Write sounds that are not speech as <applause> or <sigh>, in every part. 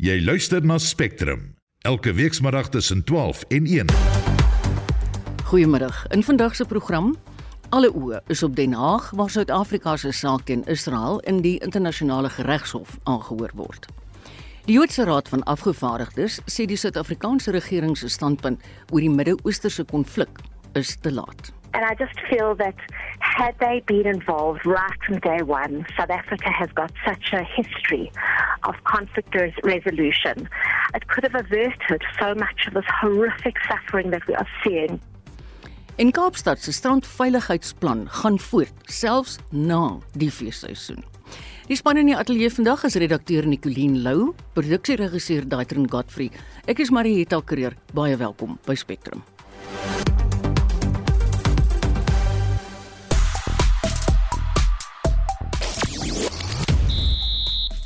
Jy luister na Spectrum elke weekmiddag tussen 12 en 1. Goeiemiddag. In vandag se program Alle oë is op Den Haag waar Suid-Afrika se saak teen Israel in die internasionale geregshof aangehoor word. Die Joodse Raad van Afgevaardigdes sê die Suid-Afrikaanse regering se standpunt oor die Midde-Oosterse konflik is te laat. And I just feel that had they been involved right from day one, South Africa has got such a history of conflict res- resolution. It could have averted so much of this horrific suffering that we are seeing. En Kaapstad se strandveiligheidsplan gaan voort selfs na die feesseisoen. Die span in die ateljee vandag is redakteur Nicoline Lou, produksieregisseur Daitrin Godfrey. Ek is Marieta Kreer. Baie welkom by Spectrum.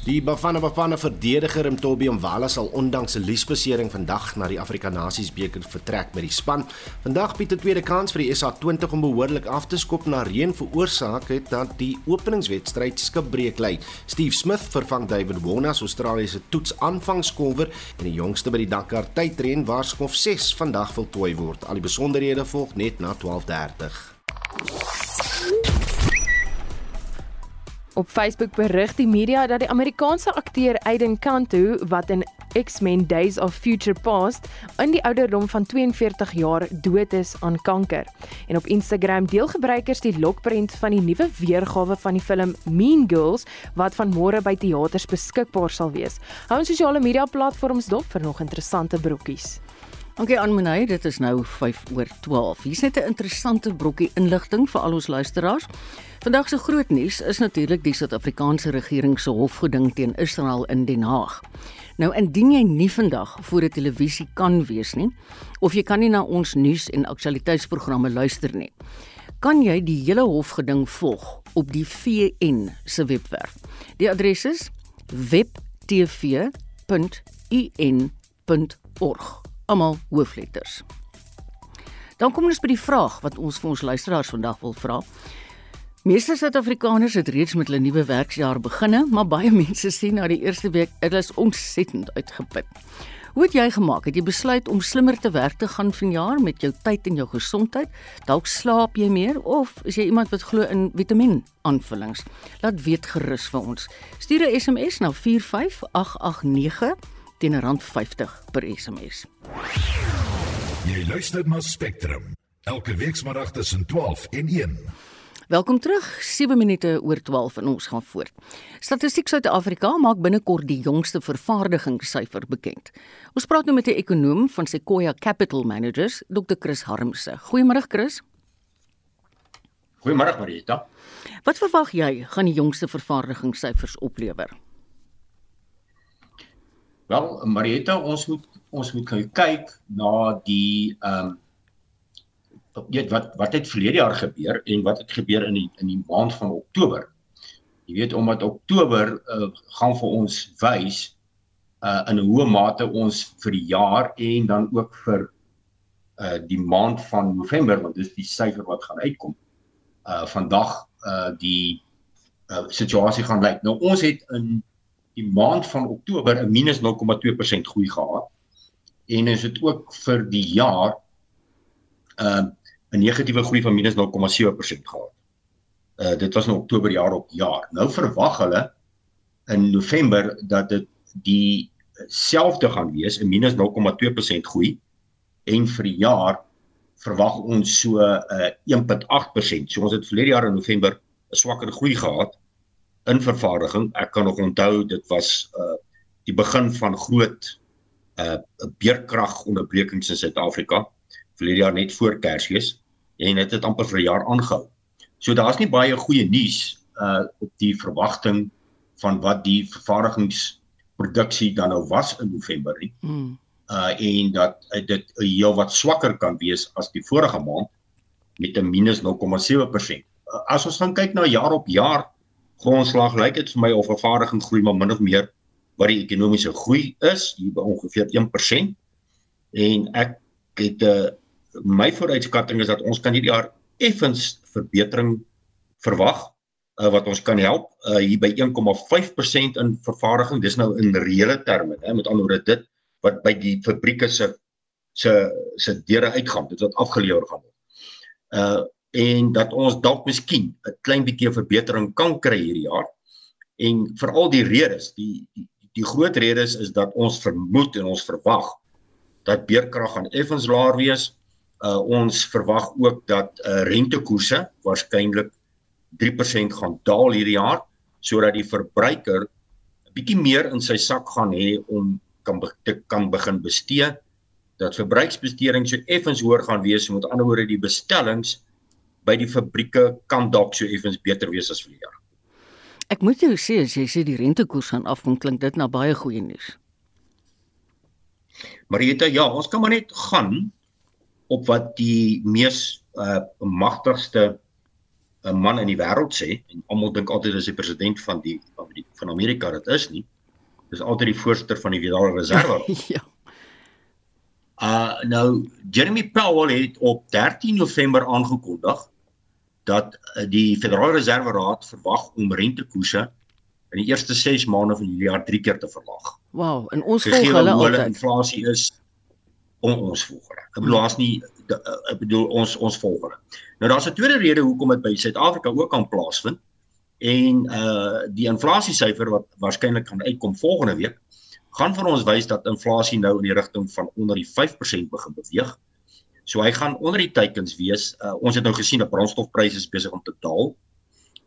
Die Bafana Bafana verdediger Mtobi Mvala sal ondanks 'n liesbesering vandag na die Afrika Nasies beker vertrek met die span. Vandag bied 'n tweede kans vir die SA20 om behoorlik af te skop na reën veroorsaak het dat die openingswedstryd skipbreek lê. Steve Smith vervang David Warner as Australië se toets aanvangskolwer en die jongste by die Dakar tydren waar skof 6 vandag voltooi word. Al die besonderhede volg net na 12:30. Op Facebook berig die media dat die Amerikaanse akteur Aiden Cantu wat in X-Men Days of Future Past in die ouderdom van 42 jaar dood is aan kanker. En op Instagram deel gebruikers die lokprent van die nuwe weergawe van die film Mean Girls wat van môre by teaters beskikbaar sal wees. Hou ons sosiale media platforms dop vir nog interessante broekies. Okay, aanmonai, dit is nou 5 oor 12. Hier's net 'n interessante brokkie inligting vir al ons luisteraars. Vandag se groot nuus is natuurlik die Suid-Afrikaanse regering se hofgeding teen Israel in Den Haag. Nou indien jy nie vandag voor 'n televisie kan wees nie of jy kan nie na ons nuus en aktualiteitsprogramme luister nie, kan jy die hele hofgeding volg op die VN se webwerf. Die adres is webtv.un.org. Almal hoofletters. Dan kom ons by die vraag wat ons vir ons luisteraars vandag wil vra. Meeste Suid-Afrikaners het reeds met hulle nuwe werksjaar beginne, maar baie mense sien na die eerste week hulle is ontsettend uitgeput. Hoe het jy gemaak? Het jy besluit om slimmer te werk te gaan vanjaar met jou tyd en jou gesondheid? Dalk slaap jy meer of is jy iemand wat glo in vitamien aanvullings? Laat weet gerus vir ons. Stuur 'n SMS na 45889 teen R50 per SMS. Jy luister na Spectrum elke weekmiddag tussen 12 en 1. Welkom terug. 7 minute oor 12 en ons gaan voort. Statistiek Suid-Afrika maak binnekort die jongste vervaardigingssyfer bekend. Ons praat nou met 'n ekonoom van Sequoia Capital Managers, Dr. Chris Harmse. Goeiemôre Chris. Goeiemôre Marita. Wat verwag jy gaan die jongste vervaardigingssyfers oplewer? Wel, Marita, ons moet ons moet nou kyk na die ehm um, weet wat wat het verlede jaar gebeur en wat het gebeur in die in die maand van Oktober. Jy weet omdat Oktober uh, gaan vir ons wys uh in 'n hoë mate ons vir die jaar en dan ook vir uh die maand van November want dis die syfer wat gaan uitkom. Uh vandag uh die uh situasie gaan lyk. Nou ons het in die maand van Oktober 'n minus 0,2% groei gehad. En is dit ook vir die jaar uh 'n negatiewe groei van minus 0,7% gehad. Uh dit was in Oktober jaar op jaar. Nou verwag hulle in November dat dit die selfde gaan wees, 'n minus 0,2% groei en vir die jaar verwag ons so 'n uh, 1.8%. So ons het verlede jaar in November 'n swakker groei gehad in vervaardiging. Ek kan nog onthou dit was uh die begin van groot uh beerkrag onderbrekings in Suid-Afrika verlede jaar net voor Kersfees en dit het amper vir 'n jaar aangehou. So daar's nie baie goeie nuus uh op die verwagting van wat die vervaardigingsproduksie dan nou was in November nie. Mm. Uh en dat uh, dit heel wat swakker kan wees as die vorige maand met 'n minus 0,7%. Uh, as ons gaan kyk na jaar op jaar grondslag, lyk dit vir my of vervaardiging groei maar min of meer wat die ekonomiese groei is, hier by ongeveer 1%. En ek het 'n uh, my vooruitskatting is dat ons kan hierdie jaar effens verbetering verwag uh, wat ons kan help uh, hier by 1,5% in vervaardiging. Dis nou in reële terme, hè, met ander woorde dit wat by die fabrieke se se se deure uitgaan, dit wat afgelewer gaan word. Uh en dat ons dalk miskien 'n klein bietjie verbetering kan kry hierdie jaar. En veral die redes, die die, die groot redes is dat ons vermoed en ons verwag dat beerkrag gaan effens laer wees. Uh ons verwag ook dat uh rentekoerse waarskynlik 3% gaan daal hierdie jaar sodat die verbruiker bietjie meer in sy sak gaan hê om kan te kan begin bestee dat verbruiksbesteding so effens hoër gaan wees met ander woorde die bestellings by die fabrieke kan dalk so effens beter wees as die jaar. Ek moet jou sê as jy sê die rentekoers gaan afkom klink dit na baie goeie nuus. Marieta, ja, ons kan maar net gaan op wat die mees uh magtigste 'n uh, man in die wêreld sê en almal dink altyd as die president van die van die van Amerika dit is nie. Dis altyd die voorsteur van die Federale Reserve. <laughs> ja. Uh nou Jeremy Powell het op 13 November aangekondig dat uh, die Federale Reserve Raad verwag om rentekoerse in die eerste 6 maande van hierdie jaar 3 keer te verlaag. Wow, en ons volg hulle altyd. Die inflasie is om ons volg hulle. Ek bedoel daar's nie uh, ek bedoel ons ons volg hulle. Nou daar's 'n tweede rede hoekom dit by Suid-Afrika ook kan plaasvind en uh die inflasiesyfer wat waarskynlik gaan uitkom volgende week gaan vir ons wys dat inflasie nou in die rigting van onder die 5% begin beweeg. So hy gaan onder die teikens wees. Uh, ons het nou gesien dat brandstofpryse besig om te daal.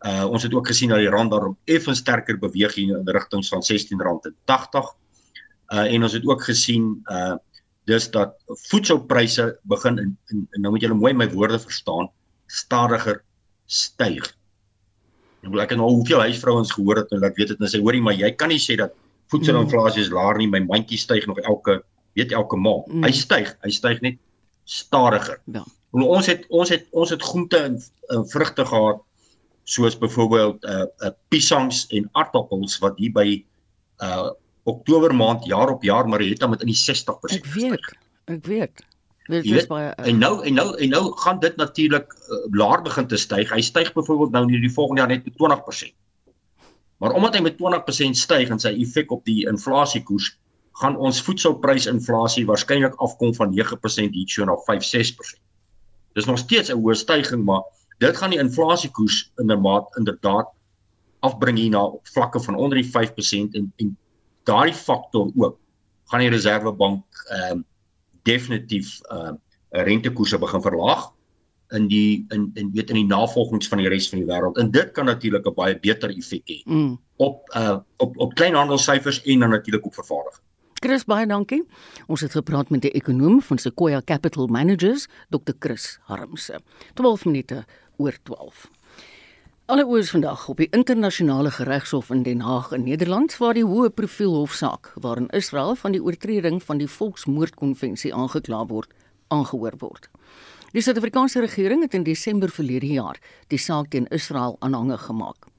Uh ons het ook gesien dat die rand daarop effens sterker beweeg hier in rigting van R16.80. Uh en ons het ook gesien uh dis dat voedselpryse begin in, in, in nou moet julle mooi my woorde verstaan, stadiger styg. Nou ek het nou hoeveel huisvrouens gehoor het en laat weet dit en sê hoorie maar jy kan nie sê dat voedselinflasie is laer nie, my mandjie styg nog elke weet elke maand. Mm. Hy styg, hy styg net stadiger. Ja. Ons het ons het ons het groente en, en vrugte gehad soos byvoorbeeld uh, uh, piesangs en aardappels wat hier by uh Oktober maand jaar op jaar dan met in die 60%. Ek weet. Ek weet. Dit is baie uh, En nou en nou en nou gaan dit natuurlik uh, laer begin te styg. Hy styg byvoorbeeld nou in die volgende jaar net met 20%. Maar omdat hy met 20% styg en sy effek op die inflasiekoers, gaan ons voedselprysinflasie waarskynlik afkom van 9% hierso na 5-6%. Dis nog steeds 'n hoë stygings, maar dit gaan die inflasiekoers inderdaad inderdaad afbring hier na vlakke van onder die 5% en en daardie faktor ook gaan die Reserwebank ehm um, definitief ehm uh, rentekoerse begin verlaag in die in in weet in die navolgings van die res van die wêreld. En dit kan natuurlik 'n baie beter effek hê mm. op uh op op kleinhandelsyfers en dan natuurlik op vervaardiging. Chris baie dankie. Ons het gepraat met die ekonom van Sequoia Capital Managers, Dr. Chris Harmse. 12 minute oor 12. Alle oors vandag op die internasionale geregshof in Den Haag in Nederland waar die hoë profiel hofsaak waarin Israel van die oortreding van die Volksmoordkonvensie aangekla word, aangehoor word. Die Suid-Afrikaanse regering het in Desember verlede jaar die saak teen Israel aanhangig gemaak.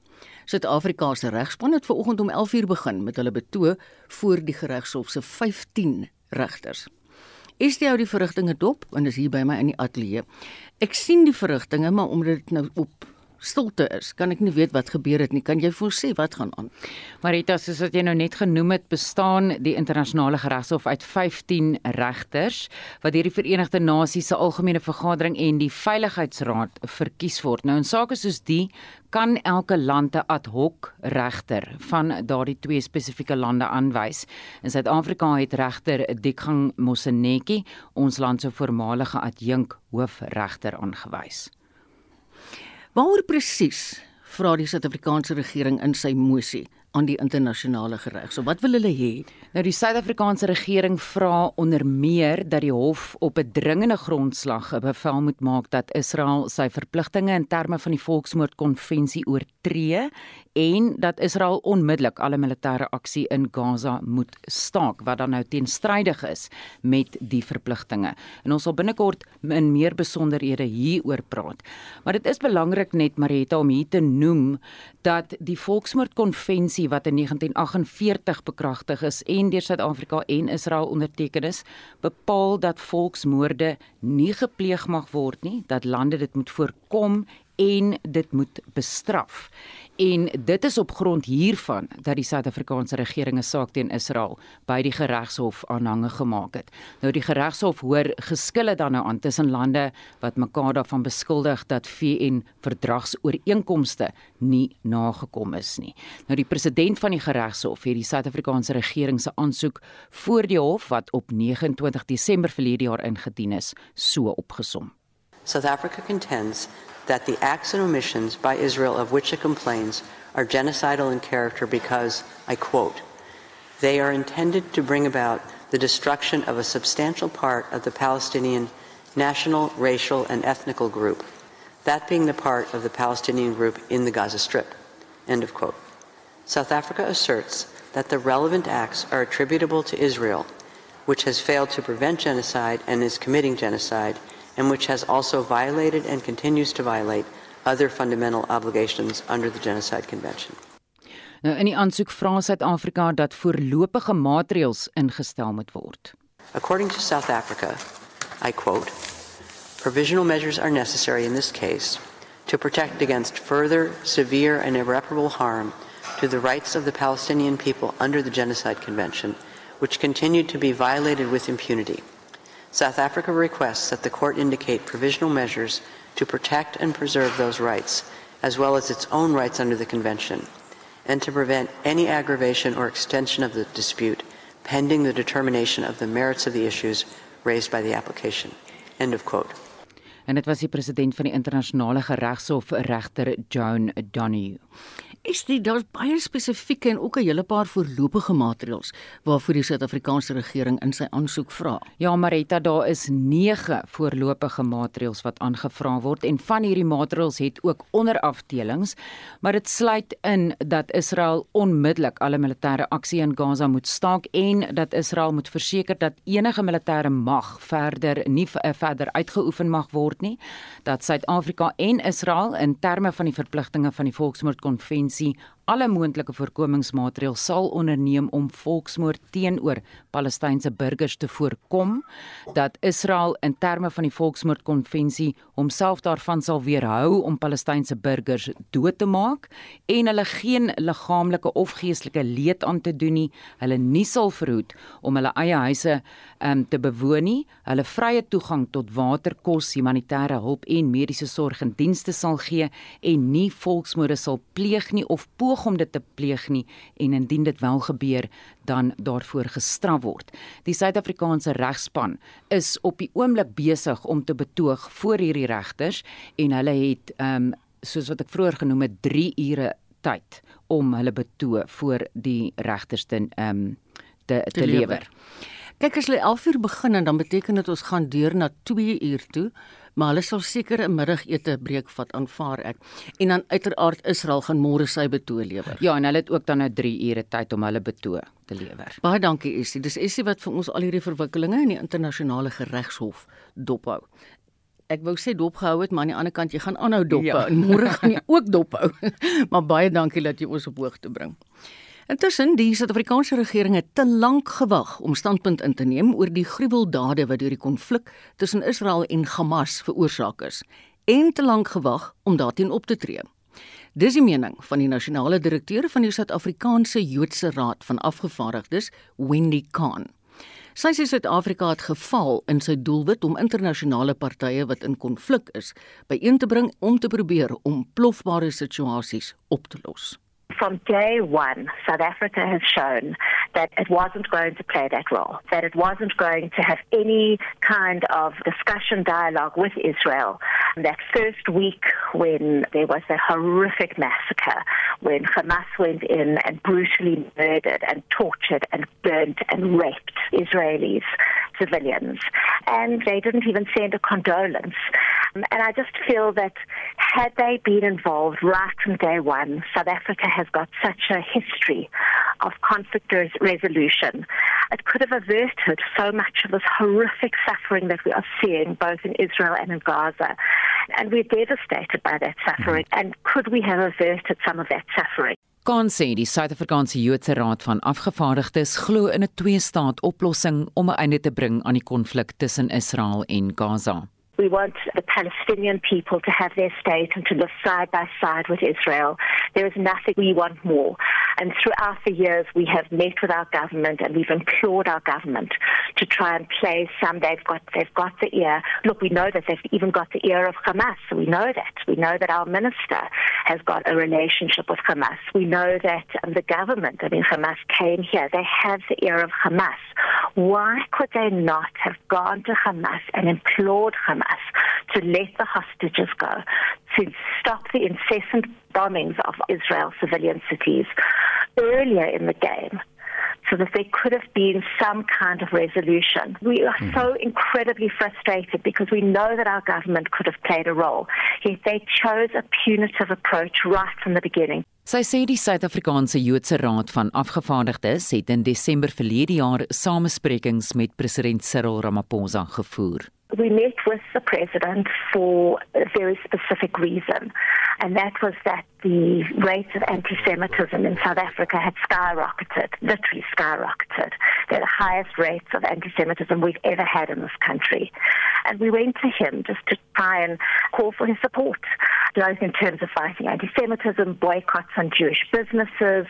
Suid-Afrika se regspan het vanoggend om 11:00 begin met hulle betoog voor die regshof se 15 regters. Is dit ou die verrigtinge dop en is hier by my in die ateljee. Ek sien die verrigtinge, maar omdat dit nou op stilte is, kan ek nie weet wat gebeur het nie. Kan jy vir ons sê wat gaan aan? Marita, soos wat jy nou net genoem het, bestaan die internasionale geregshof uit 15 regters wat deur die Verenigde Nasies se algemene vergadering en die Veiligheidsraad verkies word. Nou in sake soos die kan elke land 'n ad hoc regter van daardie twee spesifieke lande aanwys. In Suid-Afrika het regter Dikgang Mosenetjie ons land se voormalige adjunk hoofregter aangewys. Waaroor presies vra die Suid-Afrikaanse regering in sy mosie aan die internasionale reg? So wat wil hulle hê? Nou die Suid-Afrikaanse regering vra onder meer dat die hof op 'n dringende grondslag 'n bevel moet maak dat Israel sy verpligtinge in terme van die Volksmoordkonvensie oortree en dat Israel onmiddellik alle militêre aksie in Gaza moet staak wat dan nou teenstrydig is met die verpligtinge. En ons sal binnekort in meer besonderhede hieroor praat. Maar dit is belangrik net Marita om hier te noem dat die Volksmoordkonvensie wat in 1948 bekragtig is en deur Suid-Afrika en Israel onderteken is, bepaal dat volksmoorde nie gepleeg mag word nie, dat lande dit moet voorkom en dit moet bestraf. En dit is op grond hiervan dat die Suid-Afrikaanse regering 'n saak teen Israel by die geregshof aanhange gemaak het. Nou die geregshof hoor geskille dan nou aan tussen lande wat mekaar daarvan beskuldig dat VN verdragsooreenkomste nie nagekom is nie. Nou die president van die geregshof het die Suid-Afrikaanse regering se aansoek voor die hof wat op 29 Desember verlede jaar ingedien is, so opgesom. South Africa contends that the acts and omissions by Israel of which it complains are genocidal in character because, I quote, they are intended to bring about the destruction of a substantial part of the Palestinian national, racial, and ethnical group, that being the part of the Palestinian group in the Gaza Strip. End of quote. South Africa asserts that the relevant acts are attributable to Israel, which has failed to prevent genocide and is committing genocide, and which has also violated and continues to violate other fundamental obligations under the Genocide Convention. Nou in die aansoek vra Suid-Afrika dat voorlopige maatreëls ingestel moet word. According to South Africa, I quote, provisional measures are necessary in this case to protect against further severe and irreparable harm to the rights of the Palestinian people under the Genocide Convention, which continue to be violated with impunity. South Africa requests that the court indicate provisional measures to protect and preserve those rights, as well as its own rights under the Convention, and to prevent any aggravation or extension of the dispute pending the determination of the merits of the issues raised by the application. End of quote. En dit was die president van die internasionale geregshof regter Joan Donahue. Is dit daar's baie spesifieke en ook 'n hele paar voorlopige maatreëls waarvoor die Suid-Afrikaanse regering in sy aansoek vra. Ja, Marita, daar is 9 voorlopige maatreëls wat aangevra word en van hierdie maatreëls het ook onderafdelings, maar dit sluit in dat Israel onmiddellik alle militêre aksie in Gaza moet staak en dat Israel moet verseker dat enige militêre mag verder nie eh, verder uitgeoefen mag word nie, dat Suid-Afrika en Israel in terme van die verpligtinge van die Volksmoordkonvensie konvensie alle moontlike voorkomingsmaatreëls sal onderneem om volksmoord teenoor Palestynse burgers te voorkom dat Israel in terme van die volksmoordkonvensie homself daarvan sal weerhou om Palestynse burgers dood te maak en hulle geen liggaamlike of geestelike leed aan te doen nie hulle nie sal verhoed om hulle eie huise um, te bewoon nie hulle vrye toegang tot water kos humanitêre hulp en mediese sorg en dienste sal gee en nie volksmoorde sal pleeg nie of poog poog om dit te pleeg nie en indien dit wel gebeur dan daarvoor gestraf word. Die Suid-Afrikaanse regspan is op die oomblik besig om te betoog voor hierdie regters en hulle het ehm um, soos wat ek vroeër genoem het 3 ure tyd om hulle betoog voor die regters te ehm um, te, te, te lewer. lewer. Kyk as hulle 11 uur begin en dan beteken dit ons gaan deur na 2 uur toe maar hulle sal seker 'n middagete breek vat aanvaar ek. En dan uiteraard Israel gaan môre sy betoog lewer. Ja, en hulle het ook dan nou 3 ure tyd om hulle betoog te lewer. Baie dankie Essie. Dis Essie wat vir ons al hierdie verwikkelinge in die internasionale geregshof dophou. Ek wou sê dopgehou het, maar aan die ander kant jy gaan aanhou dophou ja. en môre gaan jy ook dophou. <laughs> maar baie dankie dat jy ons op hoogte bring. Intussen die Suid-Afrikaanse regering het te lank gewag om standpunt in te neem oor die gruweldade wat deur die konflik tussen Israel en Hamas veroorsaak is en te lank gewag om daarteen op te tree. Dis die mening van die nasionale direkteur van die Suid-Afrikaanse Joodse Raad van Afgevaardigdes, Wendy Khan. Sy sê Suid-Afrika het gefaal in sy doelwit om internasionale partye wat in konflik is byeen te bring om te probeer om plofbare situasies op te los. From day one, South Africa has shown that it wasn't going to play that role, that it wasn't going to have any kind of discussion dialogue with Israel. That first week when there was a horrific massacre, when Hamas went in and brutally murdered and tortured and burnt and raped Israelis, civilians, and they didn't even send a condolence. And I just feel that had they been involved right from day one, South Africa has got such a history of conflict resolution. It could have averted so much of this horrific suffering that we are seeing both in Israel and in Gaza. And we're devastated by that suffering. Mm. And could we have averted some of that suffering? Kan sê die Suid-Afrikaanse Joodse Raad van Afgevaardigdes glo in 'n twee-staat oplossing om 'n einde te bring aan die konflik tussen Israel en Gaza. We want the Palestinian people to have their state and to live side by side with Israel. There is nothing we want more. And throughout the years, we have met with our government and we've implored our government to try and play some. They've got they've got the ear. Look, we know that they've even got the ear of Hamas. We know that. We know that our minister has got a relationship with Hamas. We know that um, the government, I mean, Hamas came here. They have the ear of Hamas. Why could they not have gone to Hamas and implored Hamas to let the hostages go, to stop the incessant bombings of Israel civilian cities earlier in the game? so that there could have been some kind of resolution. We are mm. so incredibly frustrated because we know that our government could have played a role, yet they chose a punitive approach right from the beginning. Sy sê die Suid-Afrikaanse Joodse Raad van Afgevaardigdes het in Desember verlede jaar samesprekings met president Cyril Ramaphosa gevoer. We met with the president for a very specific reason, and that was that the rates of anti Semitism in South Africa had skyrocketed, literally skyrocketed. They're the highest rates of anti Semitism we've ever had in this country. And we went to him just to try and call for his support, both in terms of fighting anti Semitism, boycotts on Jewish businesses,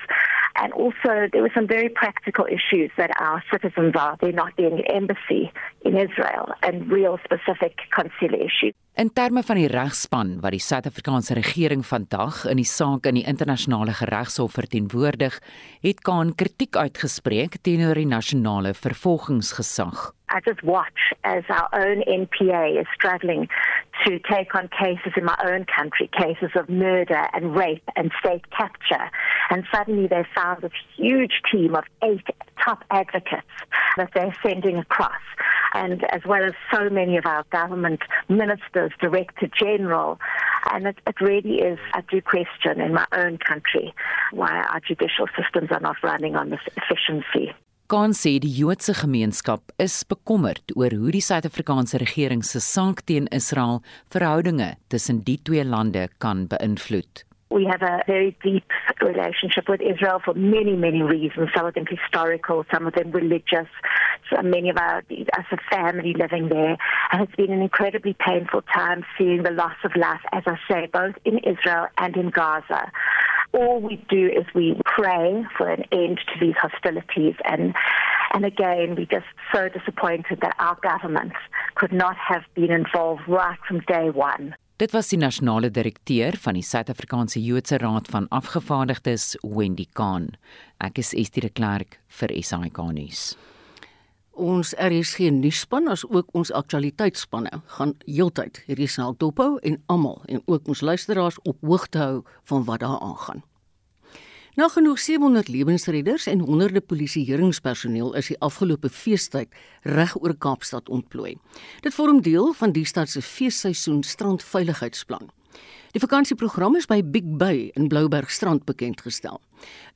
and also there were some very practical issues that our citizens are. They're not being an embassy in Israel and real specific consular issues. In terme van die regspan wat die Suid-Afrikaanse regering vandag in die saak in die internasionale regshof verteenwoordig, het Kaan kritiek uitgespreek teenoor die nasionale vervolgingsgesag. I just watch as our own NPA is struggling to take on cases in my own country, cases of murder and rape and state capture. And suddenly they found this huge team of eight top advocates that they're sending across. And as well as so many of our government ministers, director general. And it, it really is, I do question in my own country why our judicial systems are not running on this efficiency. Kan sê die Joodse gemeenskap is bekommerd oor hoe die Suid-Afrikaanse regering se saak teen Israel verhoudinge tussen die twee lande kan beïnvloed. We have a very deep relationship with Israel for many, many reasons. Some of them historical, some of them religious. So many of our, as a family living there. And it's been an incredibly painful time seeing the loss of life, as I say, both in Israel and in Gaza. All we do is we pray for an end to these hostilities and and again we're just so disappointed that our government could not have been involved right from day one. Dit was die nasionale direkteur van die Suid-Afrikaanse Joodse Raad van Afgevaardigdes, Wendy Kahn. Ek is Estie de Klerk vir SAK nuus. Ons RSG nuusspan as ook ons aktualiteitsspanne gaan heeltyd hierdie snaal dophou en almal en ook ons luisteraars op hoogte hou van wat daar aangaan. Na genoeg 700 lewensredders en honderde polisieeringspersoneel is die afgelope feestyd reg oor Kaapstad ontplooi. Dit vorm deel van die stad se feesseisoen strandveiligheidsplan. Die vakansieprogram is by Big Bay in Blouberg Strand bekend gestel.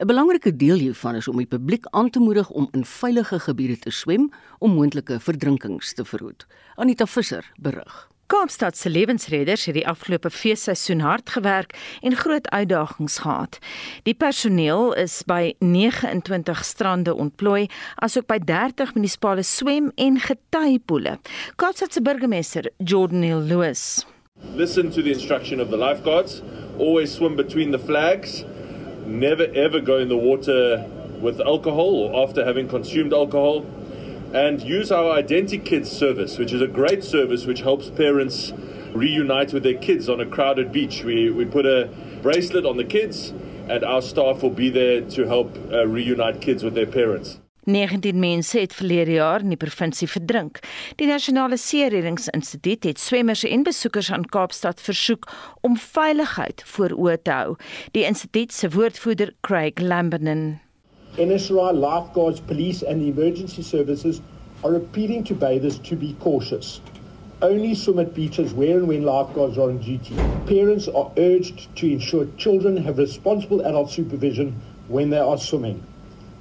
'n Belangrike deel hiervan is om die publiek aan te moedig om in veilige gebiede te swem om moontlike verdrinkings te verhoed. Anita Visser berig. Kaapstad se lewensredders het die afgelope feesseisoen hard gewerk en groot uitdagings gehad. Die personeel is by 29 strande ontplooi, asook by 30 munisipale swem- en getuiepoele. Kaapstad se burgemeester, Jordan Hill Lewis. Listen to the instruction of the lifeguards. Always swim between the flags. Never ever go in the water with alcohol or after having consumed alcohol. and use our Identity Kids service, which is a great service which helps parents reunite with their kids on a crowded beach. We, we put a bracelet on the kids, and our staff will be there to help uh, reunite kids with their parents. 19 mense het verlede jaar in die provinsie verdrink. Die Nasionale See-reddingsinstituut het swemmers en besoekers aan Kaapstad versoek om veiligheid voor oë te hou. Die instituut se woordvoerder, Craig Lamberton, NSRI, lifeguards, police, and the emergency services are appealing to bathers to be cautious. Only swim at beaches where and when lifeguards are on duty. Parents are urged to ensure children have responsible adult supervision when they are swimming.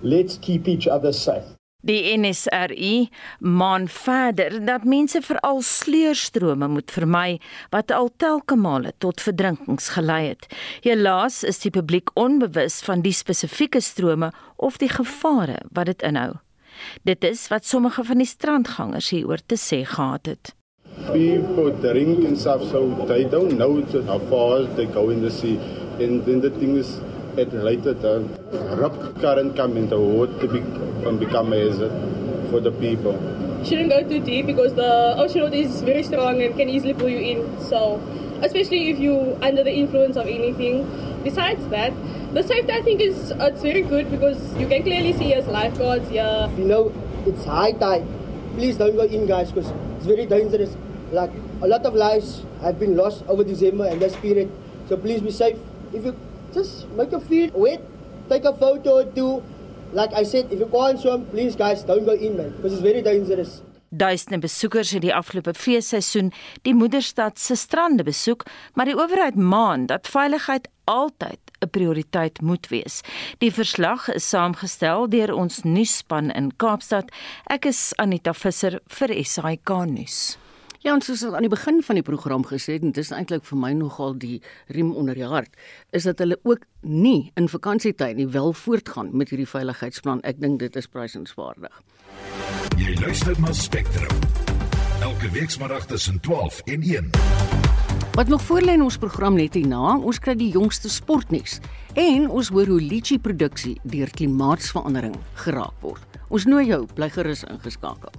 Let's keep each other safe. Die NSRI maan verder dat mense veral sleurstrome moet vermy wat al telke male tot verdrinkings gelei het. Helaas is die publiek onbewus van die spesifieke strome of die gevare wat dit inhou. Dit is wat sommige van die strandgangers hieroor te sê gehad het. people drink and stuff, so they don't know how far they go in the sea. And then the thing is, at later, the rough current come in the water be, and become a hazard for the people. Shouldn't go too deep because the ocean water is very strong and can easily pull you in. So, especially if you under the influence of anything. Besides that, the safety I think is uh, it's very good because you can clearly see as lifeguards. Yeah. You know, it's high tide. Please don't go in, guys, because it's very dangerous. Like a lot of lives have been lost over December and this period. So please be safe. If you just make your feet wet, take a photo or two. Like I said, if you can't swim, please guys, don't go in, man, because it's very dangerous. Duisende besoekers het die afgelope feesseisoen die moederstad se strande besoek, maar die owerheid maan dat veiligheid altyd 'n prioriteit moet wees. Die verslag is saamgestel deur ons nuusspan in Kaapstad. Ek is Anita Visser vir SAK nuus. Ja, ons het aan die begin van die program gesê en dit is eintlik vir my nogal die riem onder die hart, is dat hulle ook nie in vakansietyd nie wel voortgaan met hierdie veiligheidsplan. Ek dink dit is prysenswaardig. Jy luister na Spectrum. Elke weekmiddag tussen 12 en 1. Wat nog voorlê in ons program net hierna, ons kry die jongste sportnuus en ons hoor hoe litchi produksie deur klimaatsverandering geraak word. Ons nooi jou bly gerus ingeskakel.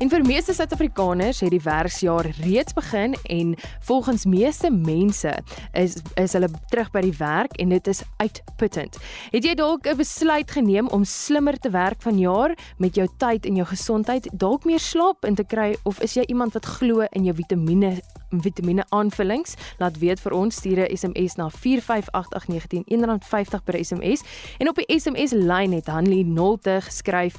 En vir meeste Suid-Afrikaners het die werksjaar reeds begin en volgens meeste mense is is hulle terug by die werk en dit is uitputtend. Het jy dalk 'n besluit geneem om slimmer te werk vanjaar met jou tyd en jou gesondheid, dalk meer slaap in te kry of is jy iemand wat glo in jou vitamiene vitamiene aanvullings? Laat weet vir ons stuur 'n SMS na 4588919 R1.50 per SMS en op die SMS lyn het Hanlie Nolte geskryf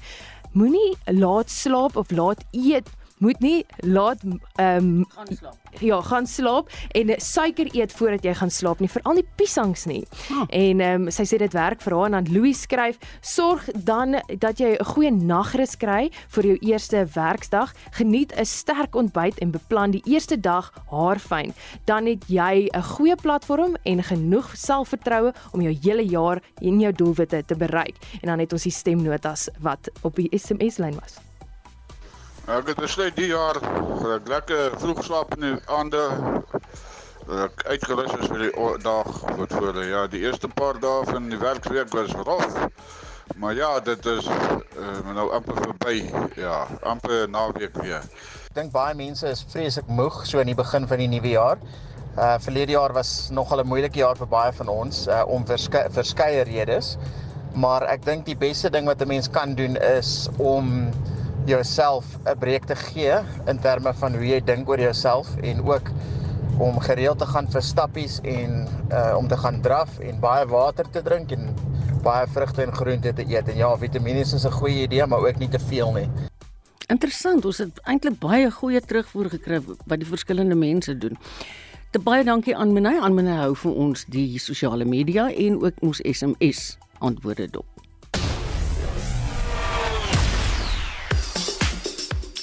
moenie laat slaap of laat eet moet nie laat ehm um, gaan slaap. Ja, gaan slaap en suiker eet voordat jy gaan slaap nie, veral nie piesangs nie. Oh. En ehm um, sy sê dit werk vir haar en dan Louis skryf, sorg dan dat jy 'n goeie nagrus kry vir jou eerste werksdag. Geniet 'n sterk ontbyt en beplan die eerste dag haarfyn. Dan het jy 'n goeie platform en genoeg selfvertroue om jou hele jaar en jou doelwitte te bereik. En dan het ons die stemnotas wat op die SMS lyn was. Ek het besluit die jaar ek lekker vroeg slaap in die aande. Ek uitgerus is vir die dag wat voor. Ja, die eerste paar dae van die werkweek was rof. Maar ja, dit is uh, nou amper verby. Ja, amper naweek weer. Ek dink baie mense is vreeslik moeg so in die begin van die nuwe jaar. Uh verlede jaar was nogal 'n moeilike jaar vir baie van ons uh, om verskeie verskeie redes. Maar ek dink die beste ding wat 'n mens kan doen is om jouself 'n breek te gee in terme van hoe jy dink oor jouself en ook om gereeld te gaan vir stappies en uh om te gaan draf en baie water te drink en baie vrugte en groente te eet. En ja, vitamiene is 'n goeie idee, maar ook nie te veel nie. Interessant, ons het eintlik baie goeie terugvoer gekry wat die verskillende mense doen. Te baie dankie aan Menay. Aan Menay hou vir ons die sosiale media en ook ons SMS antwoorde dop.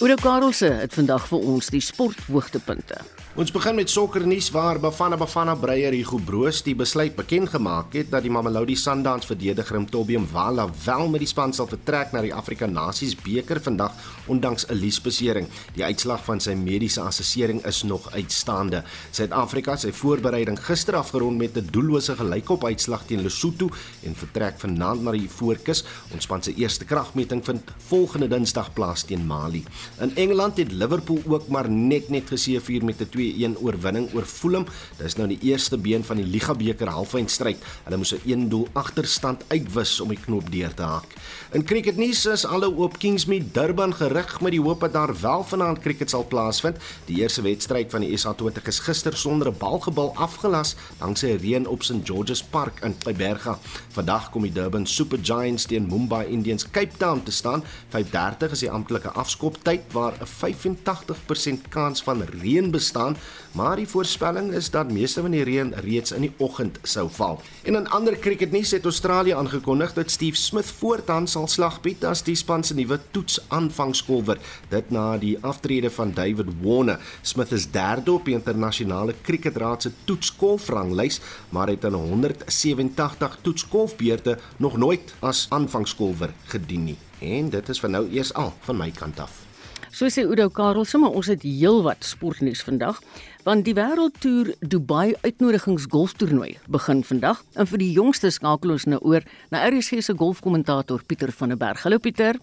Oude Karelse het vandag vir ons die sporthoogtepunte. Ons begin met sokkernuus waar Bafana Bafana Breyer Hugo Broos die besluit bekend gemaak het dat die Mamelodi Sundowns verdediger Mtobium Wala wel met die span sal vertrek na die Afrika Nasies beker vandag ondanks 'n liesbesering. Die uitslag van sy mediese assessering is nog uitstaande. Suid-Afrika sy voorbereiding gister afgerond met 'n doellose gelykop uitslag teen Lesotho en vertrek vanaand na die Voorkus. Ons span se eerste kragmeting vind volgende Dinsdag plaas teen Mali. In Engeland het Liverpool ook maar net net geseëvier met 'n 2-1 oorwinning oor Fulham. Dis nou die eerste been van die Liga beker halfeindstryd. Hulle moes 'n 1 doel agterstand uitwis om die knoop deur te haak. In cricketnuus is alle oop Kingsmead Durban gerig met die hoop dat daar wel vanaand cricket sal plaasvind. Die eerste wedstryd van die SA20 is gister sonder 'n balgebal afgelas danksy reën op St George's Park in Tyberga. Vandag kom die Durban Super Giants teen Mumbai Indians Cape Town te staan. 5:30 is die amptelike afskoptyd waar 'n 85% kans van reën bestaan staan, maar die voorspelling is dat meeste van die reën reeds in die oggend sou val. En in ander cricketnuus het Australië aangekondig dat Steve Smith voortaan sal slag bied as die span se nuwe toets aanvangskolwer, dit na die aftrede van David Warner. Smith is derde op die internasionale cricketraad se toetskolfranglys, maar het aan 187 toetskolfbeurte nog nooit as aanvangskolwer gedien nie. En dit is vir nou eers al van my kant af. So sê Udo Karelse, maar ons het heelwat sportnuus vandag, want die Wêreldtoer Dubai uitnodigingsgolftoernooi begin vandag en vir die jongste skakel ons nou oor na RSG se golfkommentator Pieter van der Berg. Hallo Pieter.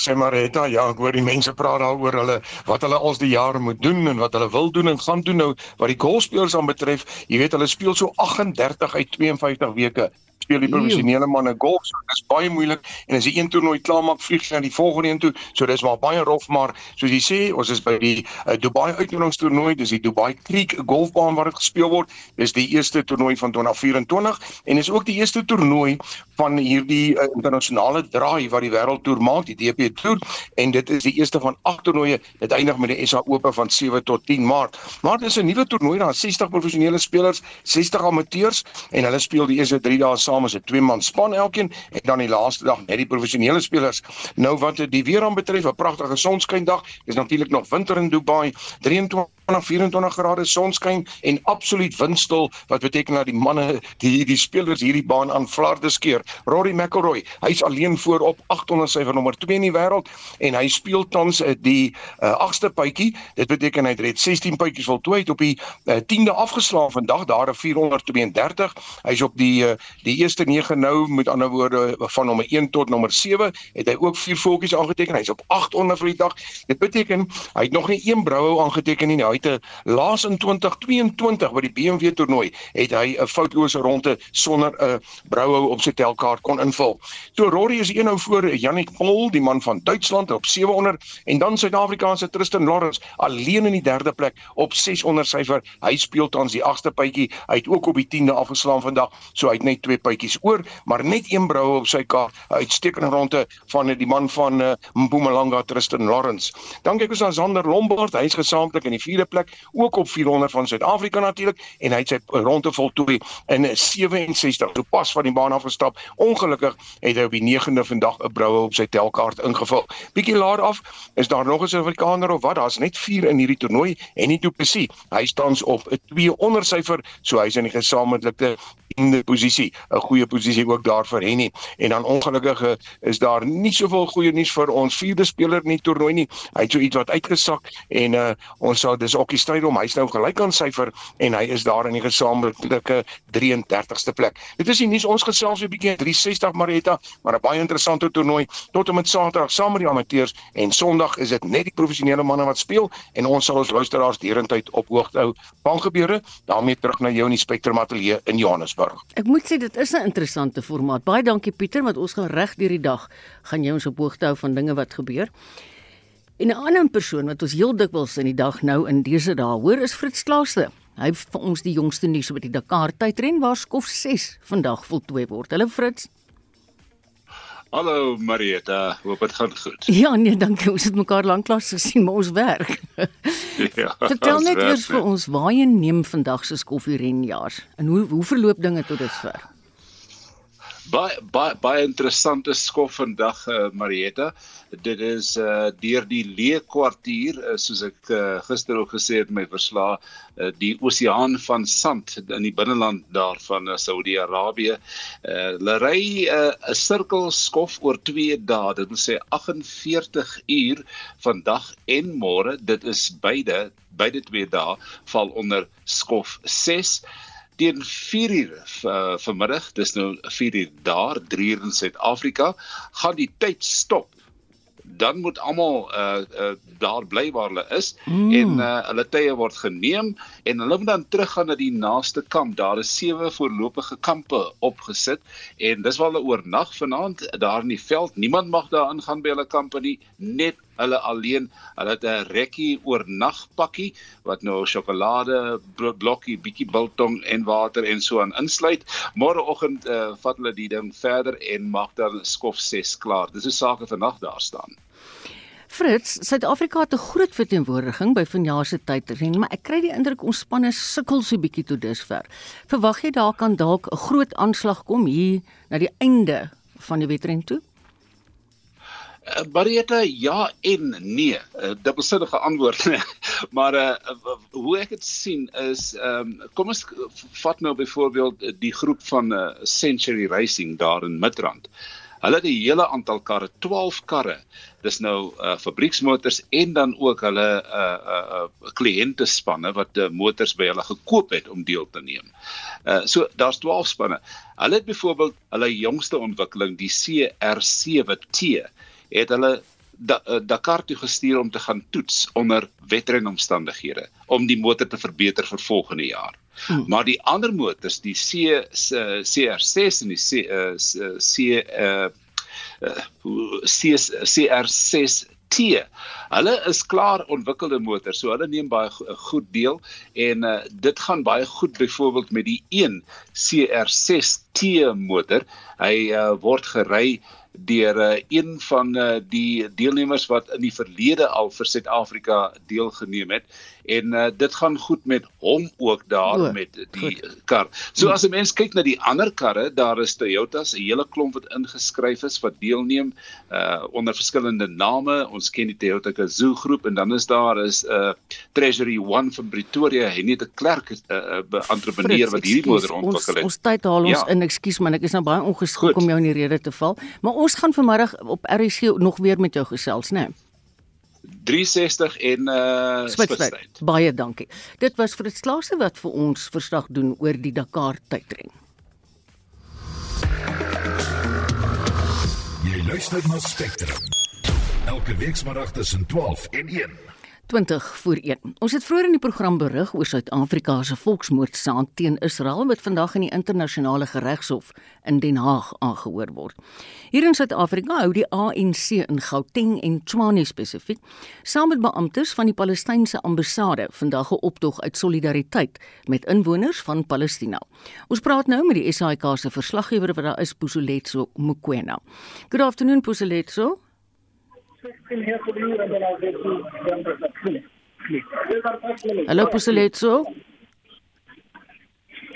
Sê Marita, ja, ek hoor die mense praat daaroor hulle wat hulle als die jare moet doen en wat hulle wil doen en gaan doen nou wat die golfspelers aan betref. Jy weet hulle speel so 38 uit 52 weke speel die professionele manne golf. So dis baie moeilik en as jy een toernooi klaar maak, vlieg jy na die volgende een toe. So dis maar baie rof, maar soos jy sê, ons is by die uh, Dubai uitnodigingstoernooi, dis die Dubai Creek golfbaan waar dit gespeel word. Dis die eerste toernooi van 2024 en is ook die eerste toernooi van hierdie uh, internasionale draai wat die wêreldtoer maak, die DP Tour en dit is die eerste van agt toernooie. Dit eindig met die SA Ope van 7 tot 10 Maart. Maar dis 'n nuwe toernooi, daar 60 professionele spelers, 60 amateurs en hulle speel die eerste 3 dae saam as 'n twee man span elkeen en dan die laaste dag net die professionele spelers. Nou wat die weer aan betref, 'n pragtige sonskyndag. Dis natuurlik nog winter in Dubai. 23 24 grade sonskyn en absoluut windstil wat beteken dat die manne die die spelers hierdie baan aan flarde skeer. Rory McIlroy, hy's alleen voor op 800 syfer nommer 2 in die wêreld en hy speel tans uh, die uh, agste puitjie. Dit beteken hy het reeds 16 puitjies voltooi op die uh, 10de afgeslaan vandag daar 'n 432. Hy's op die uh, die eerste 9 nou met ander woorde van nommer 1 tot nommer 7 het hy ook vier voetjies aangeteken. Hy's op 800 vir die dag. Dit beteken hy het nog nie een brouhou aangeteken nie. Hy het laas in 2022 by die BMW toernooi het hy 'n foutlose ronde sonder 'n brouhou op sy telkaart kon invul. So Rory is een nou voor Jannik Pol, die man van Duitsland op 700 en dan Suid-Afrikaanse Tristan Lawrence alleen in die derde plek op 600 syfer. Hy speel tans die agste puitjie. Hy het ook op die 10de afgeslaan vandag, so hy het net twee puitjies oor, maar net een brouhou op sy kaart. 'n Uitstekende ronde van die man van uh, Mpumalanga Tristan Lawrence. Dan kyk ons na Zander Lombard, hy's gesamentlik in die vierde plek, ook op 400 van Suid-Afrika natuurlik en hy het sy ronde voltooi in 67. So pas van die baan af gestap. Ongelukkig het hy op die 9de vandag 'n broue op sy telkaart ingevul. Bietjie laer af is daar nog 'n Suid-Afrikaner of wat? Daar's net 4 in hierdie toernooi en nie toe presies. Hy staan op 'n 2 onder syfer, so hy's in die gesamentlike die posisie 'n goeie posisie ook daar vir Henny. En dan ongelukkig eh, is daar nie soveel goeie nuus vir ons vierde speler in die toernooi nie. Hy het so iets wat uitgesak en uh, ons sal dis ook die stryd om hy's nou gelyk aan syfer en hy is daar in die gesamentlike 33ste plek. Dit is die nuus ons gesels 'n bietjie 360 Marita maar 'n baie interessante toernooi. Tot en met Saterdag saam met die amateurs en Sondag is dit net die professionele manne wat speel en ons sal ons luisteraars derentyd op hoogte hou. Van gebeure daarmee terug na jou in die Spectrum Ateljee in Johannesburg Johannesburg. Ek moet sê dit is 'n interessante formaat. Baie dankie Pieter, want ons gaan reg deur die dag gaan jy ons op hoogte hou van dinge wat gebeur. En 'n ander persoon wat ons heel dikwels in die dag nou in dese dae hoor is Fritz Klaaste. Hy het vir ons die jongste nuus oor die Dakar tydren waar skof 6 vandag voltooi word. Hallo Fritz. Hallo Marieta, hoop dit gaan goed. <laughs> Ja nee, dankie. Ons het mekaar lanklaas gesien, maar ons werk. <laughs> ja. Vertel net eers vir ons waar jy neem vandag se koffierenjaars en hoe hoe verloop dinge tot dusver? Baie baie baie interessante skof vandag uh, Marieta. Dit is uh deur die Lee kwartier uh, soos ek uh, gister ook gesê het my verslag uh, die oseaan van sand in die binneland daar van uh, Saudi-Arabië. Uh hulle ry 'n uh, sirkel skof oor 2 dae. Dit sê 48 uur vandag en môre. Dit is beide beide twee dae val onder skof 6 teen 4 uur uh, vanmiddag, dis nou 4 uur daar, 3 uur in Suid-Afrika, gaan die tyd stop. Dan moet almal uh, uh daar bly waar hulle is mm. en uh hulle tye word geneem en hulle moet dan teruggaan na die naaste kamp. Daar is sewe voorlopige kampe opgesit en dis waar hulle oornag vanaand daar in die veld. Niemand mag daar ingaan by hulle kampe nie, net hulle alleen. Hulle het 'n rekkie oornag pakkie wat nou sjokolade, blokkie, bietjie biltong en water en so aan insluit. Môreoggend uh, vat hulle die ding verder en maak dan skof 6 klaar. Dis 'n saak vir nag daar staan. Frits, Suid-Afrika het 'n groot verteenwoordiging by vanjaar se tydren, maar ek kry die indruk ons spanne sukkel so bietjie tot dusver. Verwag jy daar kan dalk 'n groot aanslag kom hier na die einde van die wedren toe? Uh, Marieta ja en nee. 'n uh, Dubbelsinnige antwoord. <laughs> maar uh, hoe ek dit sien is ehm um, kom ons vat nou byvoorbeeld die groep van uh, Century Racing daar in Midrand. Hulle het 'n hele aantal karre, 12 karre. Dis nou uh fabrieksmotors en dan ook hulle uh uh, uh kliëntespanne wat uh, motors by hulle gekoop het om deel te neem. Uh so daar's 12 spanne. Hulle het byvoorbeeld hulle jongste ontwikkeling, die CR7T, het hulle da, uh, Dakar toe gestuur om te gaan toets onder wedrenomstandighede om die motor te verbeter vir volgende jaar. Hmm. Maar die ander motors, die C CR6 en die C uh, C uh, C CR6 T. Hulle is klaar ontwikkelde motors, so hulle neem baie goed deel en uh, dit gaan baie goed byvoorbeeld met die 1 CR6 T motor. Hy uh, word gery deur uh, een van uh, die deelnemers wat in die verlede al vir Suid-Afrika deelgeneem het en uh, dit gaan goed met hom ook daar o, met die goed. kar. So as 'n mens kyk na die ander karre, daar is Toyotas, 'n hele klomp wat ingeskryf is wat deelneem uh onder verskillende name. Ons ken die Toyota Gazoo groep en dan is daar is 'n uh, Treasury One van Pretoria, net 'n klerk 'n uh, uh, entrepreneur wat hierdie motor ontwikkel het. Ons, ons tyd haal ons ja. in, ekskuus man, ek is nou baie ongeskik om jou in die rede te val, maar ons gaan vanmiddag op RC nog weer met jou gesels, né? Nee? 360 en uh Spitsbergen. Baie dankie. Dit was vir die slaaste wat vir ons verslag doen oor die Dakar tydren. Jy luister na Spectrum. Elke week saterdag tussen 12 en 1. 20 voor 1. Ons het vroeër in die program berig oor Suid-Afrika se volksmoordsaak teen Israel wat vandag in die internasionale geregshof in Den Haag aangehoor word. Hier in Suid-Afrika hou die ANC in Gauteng en Tshwane spesifiek saam met beamptes van die Palestynse ambassade vandag 'n optog uit solidariteit met inwoners van Palestina. Ons praat nou met die SAK se verslaggewer wat daar is Pusoletso Mokoena. Good afternoon Pusoletso. Hello, Puseletso.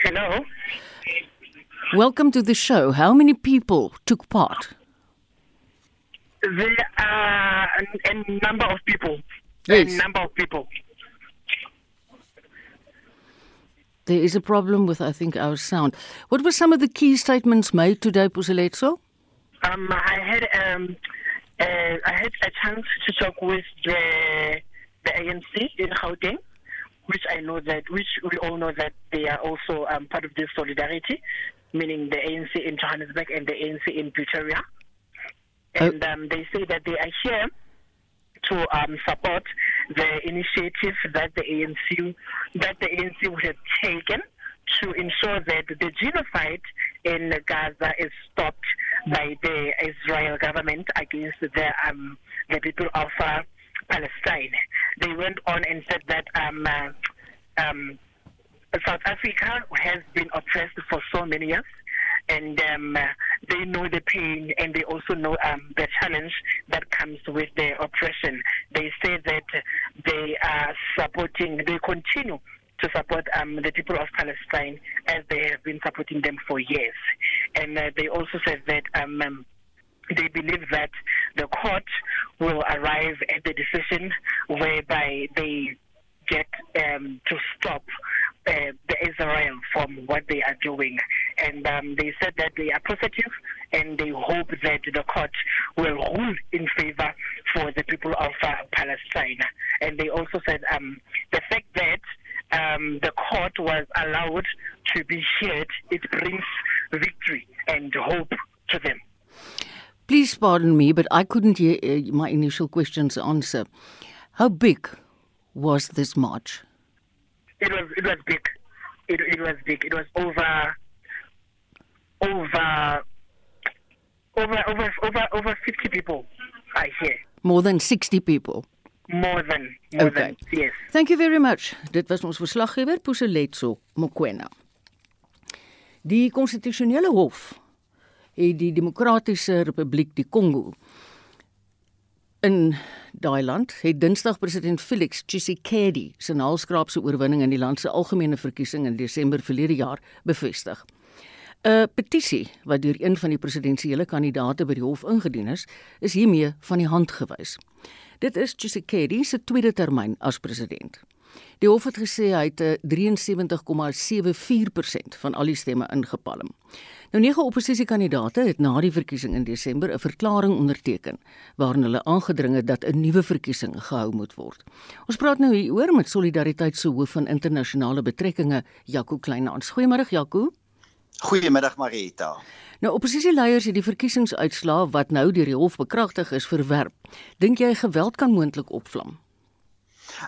Hello. Welcome to the show. How many people took part? There are a, a number of people. Yes. A number of people. There is a problem with, I think, our sound. What were some of the key statements made today, Puseletso? Um, I had um, uh, I had a chance to talk with the the ANC in Gauteng, which I know that which we all know that they are also um, part of this solidarity, meaning the ANC in Johannesburg and the ANC in Pretoria, and um, they say that they are here to um, support the initiative that the ANC that the ANC would have taken to ensure that the genocide in Gaza is stopped by the Israel government against the um, the people of uh, Palestine. They went on and said that um, uh, um, South Africa has been oppressed for so many years. And um, they know the pain, and they also know um, the challenge that comes with the oppression. They say that they are supporting, they continue to support um, the people of Palestine as they have been supporting them for years. And uh, they also said that um, um, they believe that the court will arrive at the decision whereby they get um, to stop uh, the Israel from what they are doing. And um, they said that they are positive and they hope that the court will rule in favor for the people of uh, Palestine. And they also said um, the fact that um, the court was allowed to be heard, it brings victory and hope to them. Please pardon me, but I couldn't hear uh, my initial question's answer. How big was this march? It was it was big. It, it was big. It was over over over over over over fifty people. I hear More than 60 people. More than more Okay. than yes. Thank you very much. Dit was ons verslaggewer Puseletso Mokoena. Die konstitusionele hof het die Demokratiese Republiek die Kongo In daai land het Dinsdag president Felix Tshisekedi se naalskraapse oorwinning in die land se algemene verkiesing in Desember verlede jaar bevestig. 'n Petisie wat deur een van die presidensiële kandidaate by die hof ingedien is, is hiermee van die hand gewys. Dit is Tshisekedi se tweede termyn as president. Die hof het gesê hy het 73,74% van al die stemme ingepalm. Nou nege oppositiekandidaate het na die verkiesing in Desember 'n verklaring onderteken waarin hulle aangedring het dat 'n nuwe verkiesing gehou moet word. Ons praat nou hieroor met Solidariteit se hoof van internasionale betrekkinge, Jaco Kleinhans. Goeiemôre Jaco. Goeiemiddag Marita. Nou oppositieleiers het die verkiesingsuitslae wat nou deur die hof bekragtig is verwerp. Dink jy geweld kan moontlik opvlam?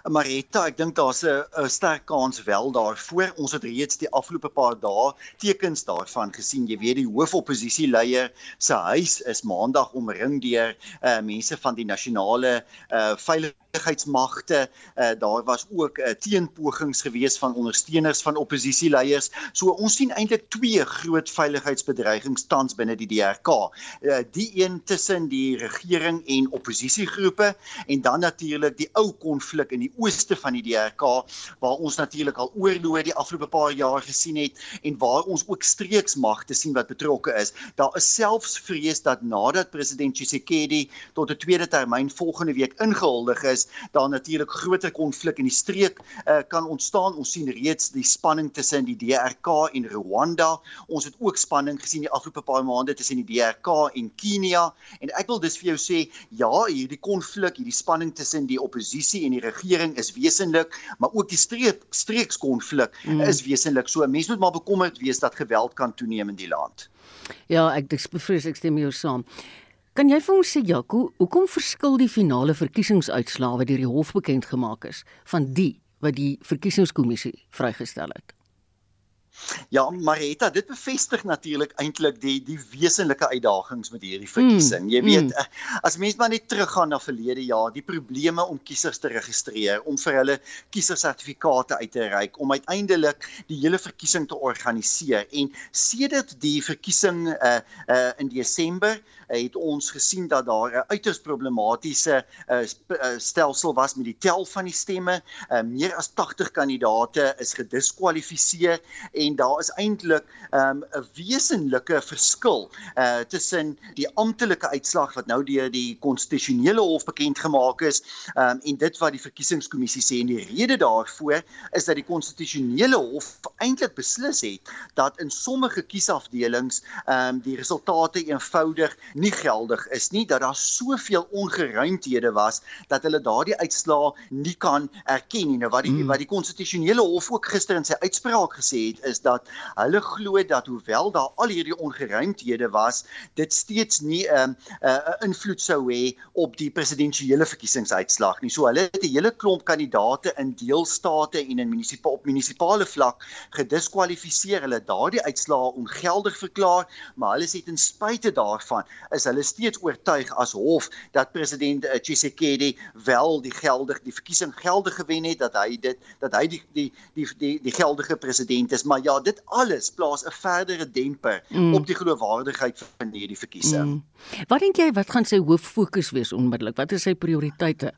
Marita, ek dink daar's 'n sterk kans wel daarvoor. Ons het reeds die afgelope paar dae tekens daarvan gesien. Jy weet die hoofoppositieleier se huis is maandag omring deur uh, mense van die nasionale uh, veiligheid veiligheidsmagte uh, daar was ook uh, teenpogings gewees van ondersteuners van oppositieleiers so ons sien eintlik twee groot veiligheidsbedreigings tans binne die DRK uh, die een tussen die regering en oppositiegroepe en dan natuurlik die ou konflik in die ooste van die DRK waar ons natuurlik al oorloë die afgelope paar jaar gesien het en waar ons ook streeksmagte sien wat betrokke is daar is selfs vrees dat nadat president Tshisekedi tot 'n tweede termyn volgende week ingehuldig is daar natuurlik groter konflik in die streek uh, kan ontstaan. Ons sien reeds die spanning tussen die DRK en Rwanda. Ons het ook spanning gesien die afgelope paar maande tussen die DRK en Kenia. En ek wil dus vir jou sê, ja, hierdie konflik, hierdie spanning tussen die oppositie en die regering is wesenlik, maar ook die streek streekskonflik mm. is wesenlik. So mense moet maar bekommerd wees dat geweld kan toeneem in die land. Ja, ek dis bevrees ek stem jou saam. Kan jy vir ons sê Jaco, hoekom verskil die finale verkiesingsuitslae wat deur die hof bekend gemaak is van die wat die verkiesingskommissie vrygestel het? Ja, Marita, dit bevestig natuurlik eintlik die die wesenlike uitdagings met hierdie verkiesing. Mm, Jy weet, mm. Eh, as mens maar net teruggaan na verlede jaar, die probleme om kiesers te registreer, om vir hulle kiesersertifikate uit te reik, om uiteindelik die hele verkiesing te organiseer. En sedert die verkiesing uh uh in Desember het ons gesien dat daar 'n uiters problematiese uh, stelsel was met die tel van die stemme. Uh, meer as 80 kandidate is gediskwalifiseer en daar is eintlik um, 'n um, wesenlike verskil uh tussen die amptelike uitslag wat nou deur die konstitusionele hof bekend gemaak is um, en dit wat die verkiesingskommissie sê en die rede daarvoor is dat die konstitusionele hof eintlik beslis het dat in sommige kiesafdelings um, die resultate eenvoudig nie geldig is nie dat daar soveel ongeruimthede was dat hulle daardie uitslaa nie kan erken nie. Nou wat die hmm. wat die konstitusionele hof ook gister in sy uitspraak gesê het is dat hulle glo dat hoewel daar al hierdie ongeruimthede was dit steeds nie 'n um, 'n uh, invloed sou hê op die presidentsiële verkiesingsuitslag nie. So hulle het 'n hele klomp kandidate in deelstate en in munisipale op munisipale vlak gediskwalifiseer. Hulle daardie uitslaa ongeldig verklaar maar hulle sê ten spyte daarvan is hulle steeds oortuig as hof dat president eh, Tshisekedi wel die geldig die verkiesing geldig gewen het dat hy dit dat hy die die die die, die geldige president is maar ja dit alles plaas 'n verdere demper mm. op die geloofwaardigheid van hierdie verkiesing. Mm. Wat dink jy wat gaan sy hoof fokus wees onmiddellik? Wat is sy prioriteite?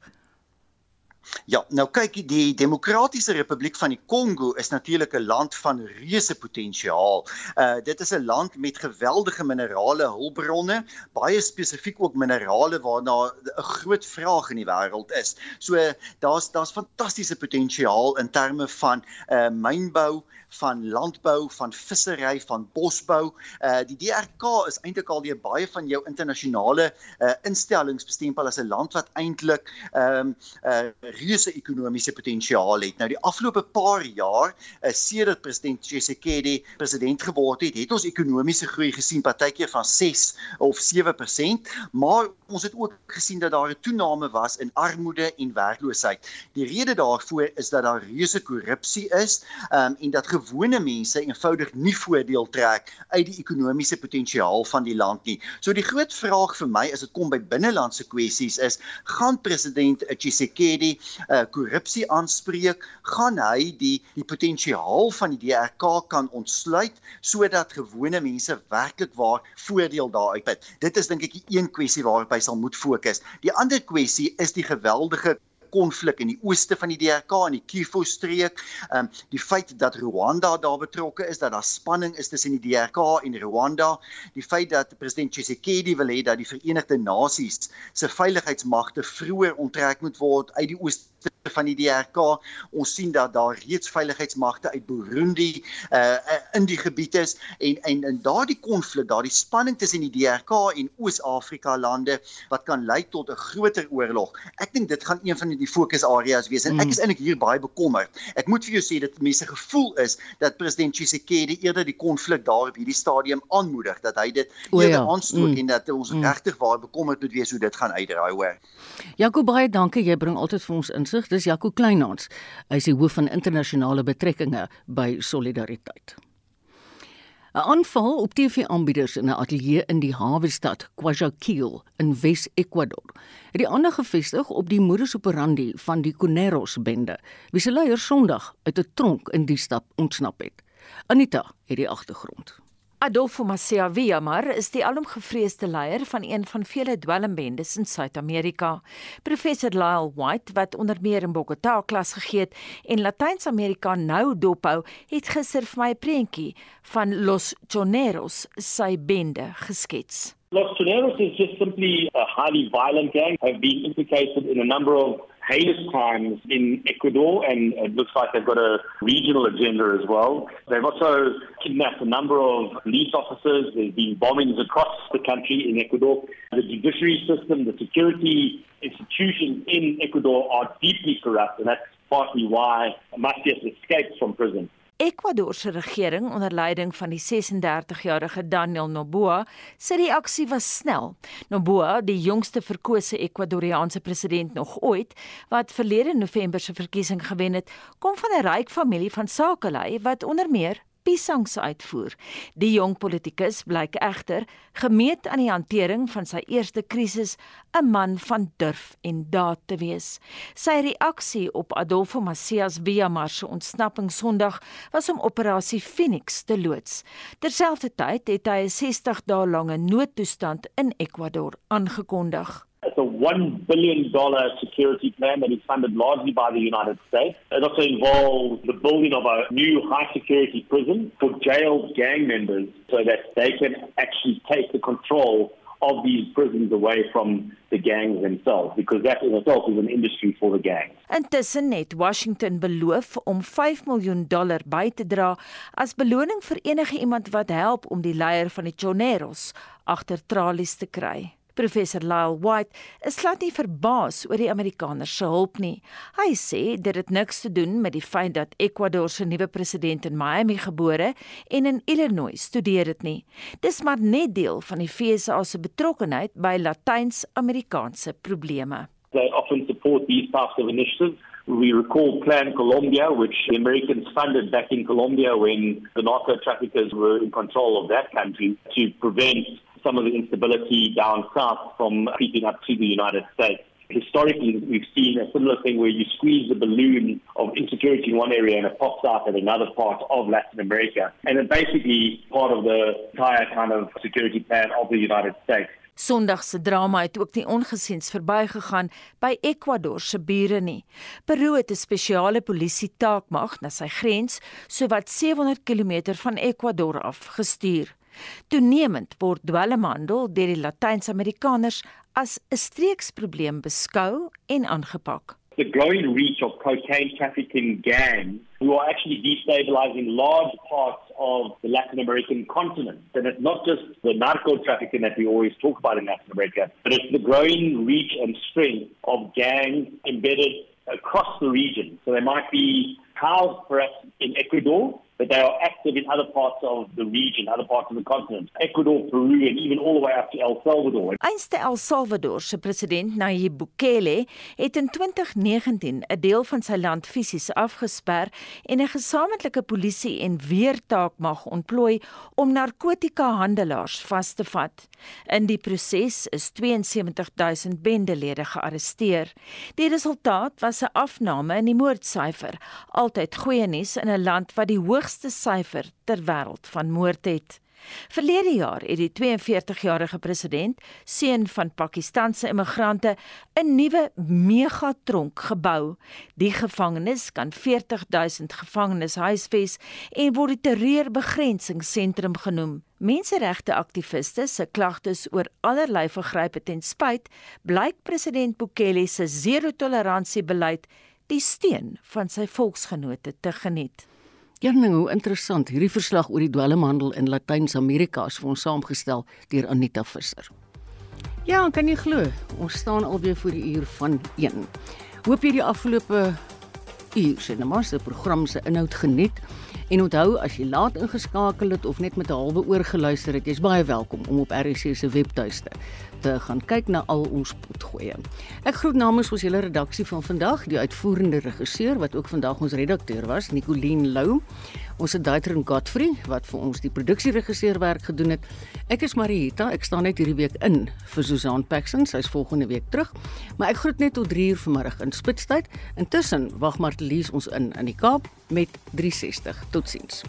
Ja, nou kyk die Demokratiese Republiek van die Kongo is natuurlik 'n land van reuse potensiaal. Uh dit is 'n land met geweldige minerale hulpbronne, baie spesifiek ook minerale waarna 'n groot vraag in die wêreld is. So daar's daar's fantastiese potensiaal in terme van uh mynbou, van landbou, van vissery, van bosbou. Uh die DRK is eintlik al deur baie van jou internasionale uh instellings bestempel as 'n land wat eintlik ehm um, uh reuse ekonomiese potensiaal het. Nou die afgelope paar jaar, uh, sedert president Tshisekedi president geword het, het ons ekonomiese groei gesien partykeer van 6 of 7%, maar ons het ook gesien dat daar 'n toename was in armoede en werkloosheid. Die rede daarvoor is dat daar reuse korrupsie is um, en dat gewone mense eenvoudig nie voordeel trek uit die ekonomiese potensiaal van die land nie. So die groot vraag vir my as dit kom by binnelandse kwessies is, gaan president Tshisekedi uh, korrupsie aanspreek? Gaan hy die die potensiaal van die DRK kan ontsluit sodat gewone mense werklik waar voordeel daaruit het? Dit is dink ek die een kwessie waarop hy sal moet fokus. Die ander kwessie is die geweldige konflik in die ooste van die DRK in die Kivu streek. Ehm um, die feit dat Rwanda daar betrokke is, dat daar spanning is tussen die DRK en Rwanda, die feit dat president Tshisekedi wil hê dat die Verenigde Nasies se veiligheidsmagte vroeër onttrek moet word uit die ooste van die DRK. Ons sien dat daar reeds veiligheidsmagte uit Burundi uh in die gebied is en en in daardie konflik, daardie spanning tussen die DRK en Oos-Afrika lande wat kan lei tot 'n groter oorlog. Ek dink dit gaan een van die fokusareas wees en ek is eintlik hier baie bekommerd. Ek moet vir jou sê dat mense gevoel is dat president Tshisekedi eerder die konflik daar op hierdie stadium aanmoedig dat hy dit eerder ja. aanstoot mm. en dat ons mm. regtig baie bekommerd moet wees hoe dit gaan uitdraai hoor. Jaco baie dankie, jy bring altyd vir ons insig dis Jaco Kleinhans. Hy is die hoof van internasionale betrekkinge by Solidariteit. 'n Aanval op TV-aanbieders in 'n ateljee in die hawestad Guayaquil in Wes-Ecuador het die aandag gefestig op die modus operandi van die Coneros-bende, wie se leier Sondag uit 'n tronk in die stad ontsnap het. Anita het die agtergrond. Adolfo Macia Villamar is die alomgevreesde leier van een van vele dwelmbendes in Suid-Amerika. Professor Lyle White, wat onder meer in Bogotá klas gegee het en Latyns-Amerika nou dophou, het gister vir my 'n prentjie van Los Choneros, sy bende, geskets. Los Choneros is just simply a highly violent gang, have been implicated in a number of heinous crimes in Ecuador, and it looks like they've got a regional agenda as well. They've also kidnapped a number of police officers. There's been bombings across the country in Ecuador. The judiciary system, the security institutions in Ecuador are deeply corrupt, and that's partly why Macias escaped from prison. Ecuador se regering onder leiding van die 36-jarige Daniel Noboa sê die aksie was snel. Noboa, die jongste verkose Ekwadoriaanse president nog ooit, wat verlede November se verkiesing gewen het, kom van 'n ryk familie van sakelei wat onder meer piesangs uitvoer. Die jong politikus blyk egter gemeet aan die hantering van sy eerste krisis 'n man van durf en daad te wees. Sy reaksie op Adolfo Macias Villamar se ontsnapping Sondag was om operasie Phoenix te loods. Terselfdertyd het hy 'n 60 dae lange noodtoestand in Ecuador aangekondig. It's a $1 billion security plan that is funded largely by the United States. It also involves the building of a new high security prison for jailed gang members so that they can actually take the control of these prisons away from the gangs themselves because that in itself is an industry for the gangs. Intussen het Washington beloof om 5 miljoen dollar by te dra as beloning vir enige iemand wat help om die leier van die Choneros agter tralies te kry. Professor Lyle White is glad nie verbaas oor die Amerikaners se hulp nie. Hy sê dit het niks te doen met die feit dat Ecuador se nuwe president in Miami gebore en in Illinois studeer het nie. Dis maar net deel van die FSA se betrokkeheid by Latyns-Amerikaanse probleme. They often support these types of initiatives. We recall Plan Colombia, which the Americans funded back in Colombia when the narco traffickers were in control of that country to prevent some of the instability down south from creeping up to the United States. Historically, we've seen a similar thing where you squeeze the balloon of insecurity in one area and it pops out at another part of Latin America. And it's basically part of the entire kind of security plan of the United States. Sondag se drama het ook nie ongesiens verbygegaan by Ecuador se bure nie. Peru het 'n spesiale polisie taakmag na sy grens sowat 700 km van Ecuador af gestuur. Toenemend word dwelmhandel deur die Latyns-Amerikaners as 'n streeksprobleem beskou en aangepak. The growing reach of cocaine trafficking gangs who are actually destabilizing large parts of the Latin American continent. And it's not just the narco trafficking that we always talk about in Latin America, but it's the growing reach and strength of gangs embedded across the region. So they might be housed perhaps in Ecuador, but they are active in other parts of the region, other parts of the continent. Ecuador, Peru, and even all the way up to El Salvador. Einste El Salvador se president Nayib Bukele het in 2019 'n deel van sy land fisies afgesper en 'n gesamentlike polisie en weertaak mag ontplooi om narkotikahandelaars vas te vat. In die proses is 72000 bendelede gearresteer. Die resultaat was 'n afname in die moordsyfer, altyd goeie nuus in 'n land wat die hoogste syfer ter wêreld van moord het. Verlede jaar het die 42-jarige president, seun van Pakistanse immigrante, 'n nuwe megatronk gebou. Die gevangenis kan 40000 gevangenes huisves en word die terreurbegrensingssentrum genoem. Menseregte aktiviste se klagtes oor allerlei vergrype ten spyt, blyk president Bukele se zero-toleransie-beleid die steun van sy volksgenote te geniet. Jerning, hoe interessant hierdie verslag oor die dwelmhandel in Latyns-Amerika is vir ons saamgestel deur Anita Visser. Ja, kan jy glo? Ons staan alweer voor die uur van 1. Hoop jy die afgelope uur se namas se program se inhoud geniet. En onthou as jy laat ingeskakel het of net met 'n halwe oor geluister het, jy's baie welkom om op RC se webtuiste te gaan kyk na al ons potgoeie. Ek groet namens ons hele redaksie van vandag, die uitvoerende regisseur wat ook vandag ons redakteur was, Nicoline Lou. Ons het Daitrin Godfrey wat vir ons die produksieregisseur werk gedoen het. Ek is Marieta, ek staan net hierdie week in vir Susan Paxson, sy's volgende week terug. Maar ek groet net tot 3 uur vanmiddag in Spitstyd. Intussen wag Martelies ons in in die Kaap met 360. Totsiens.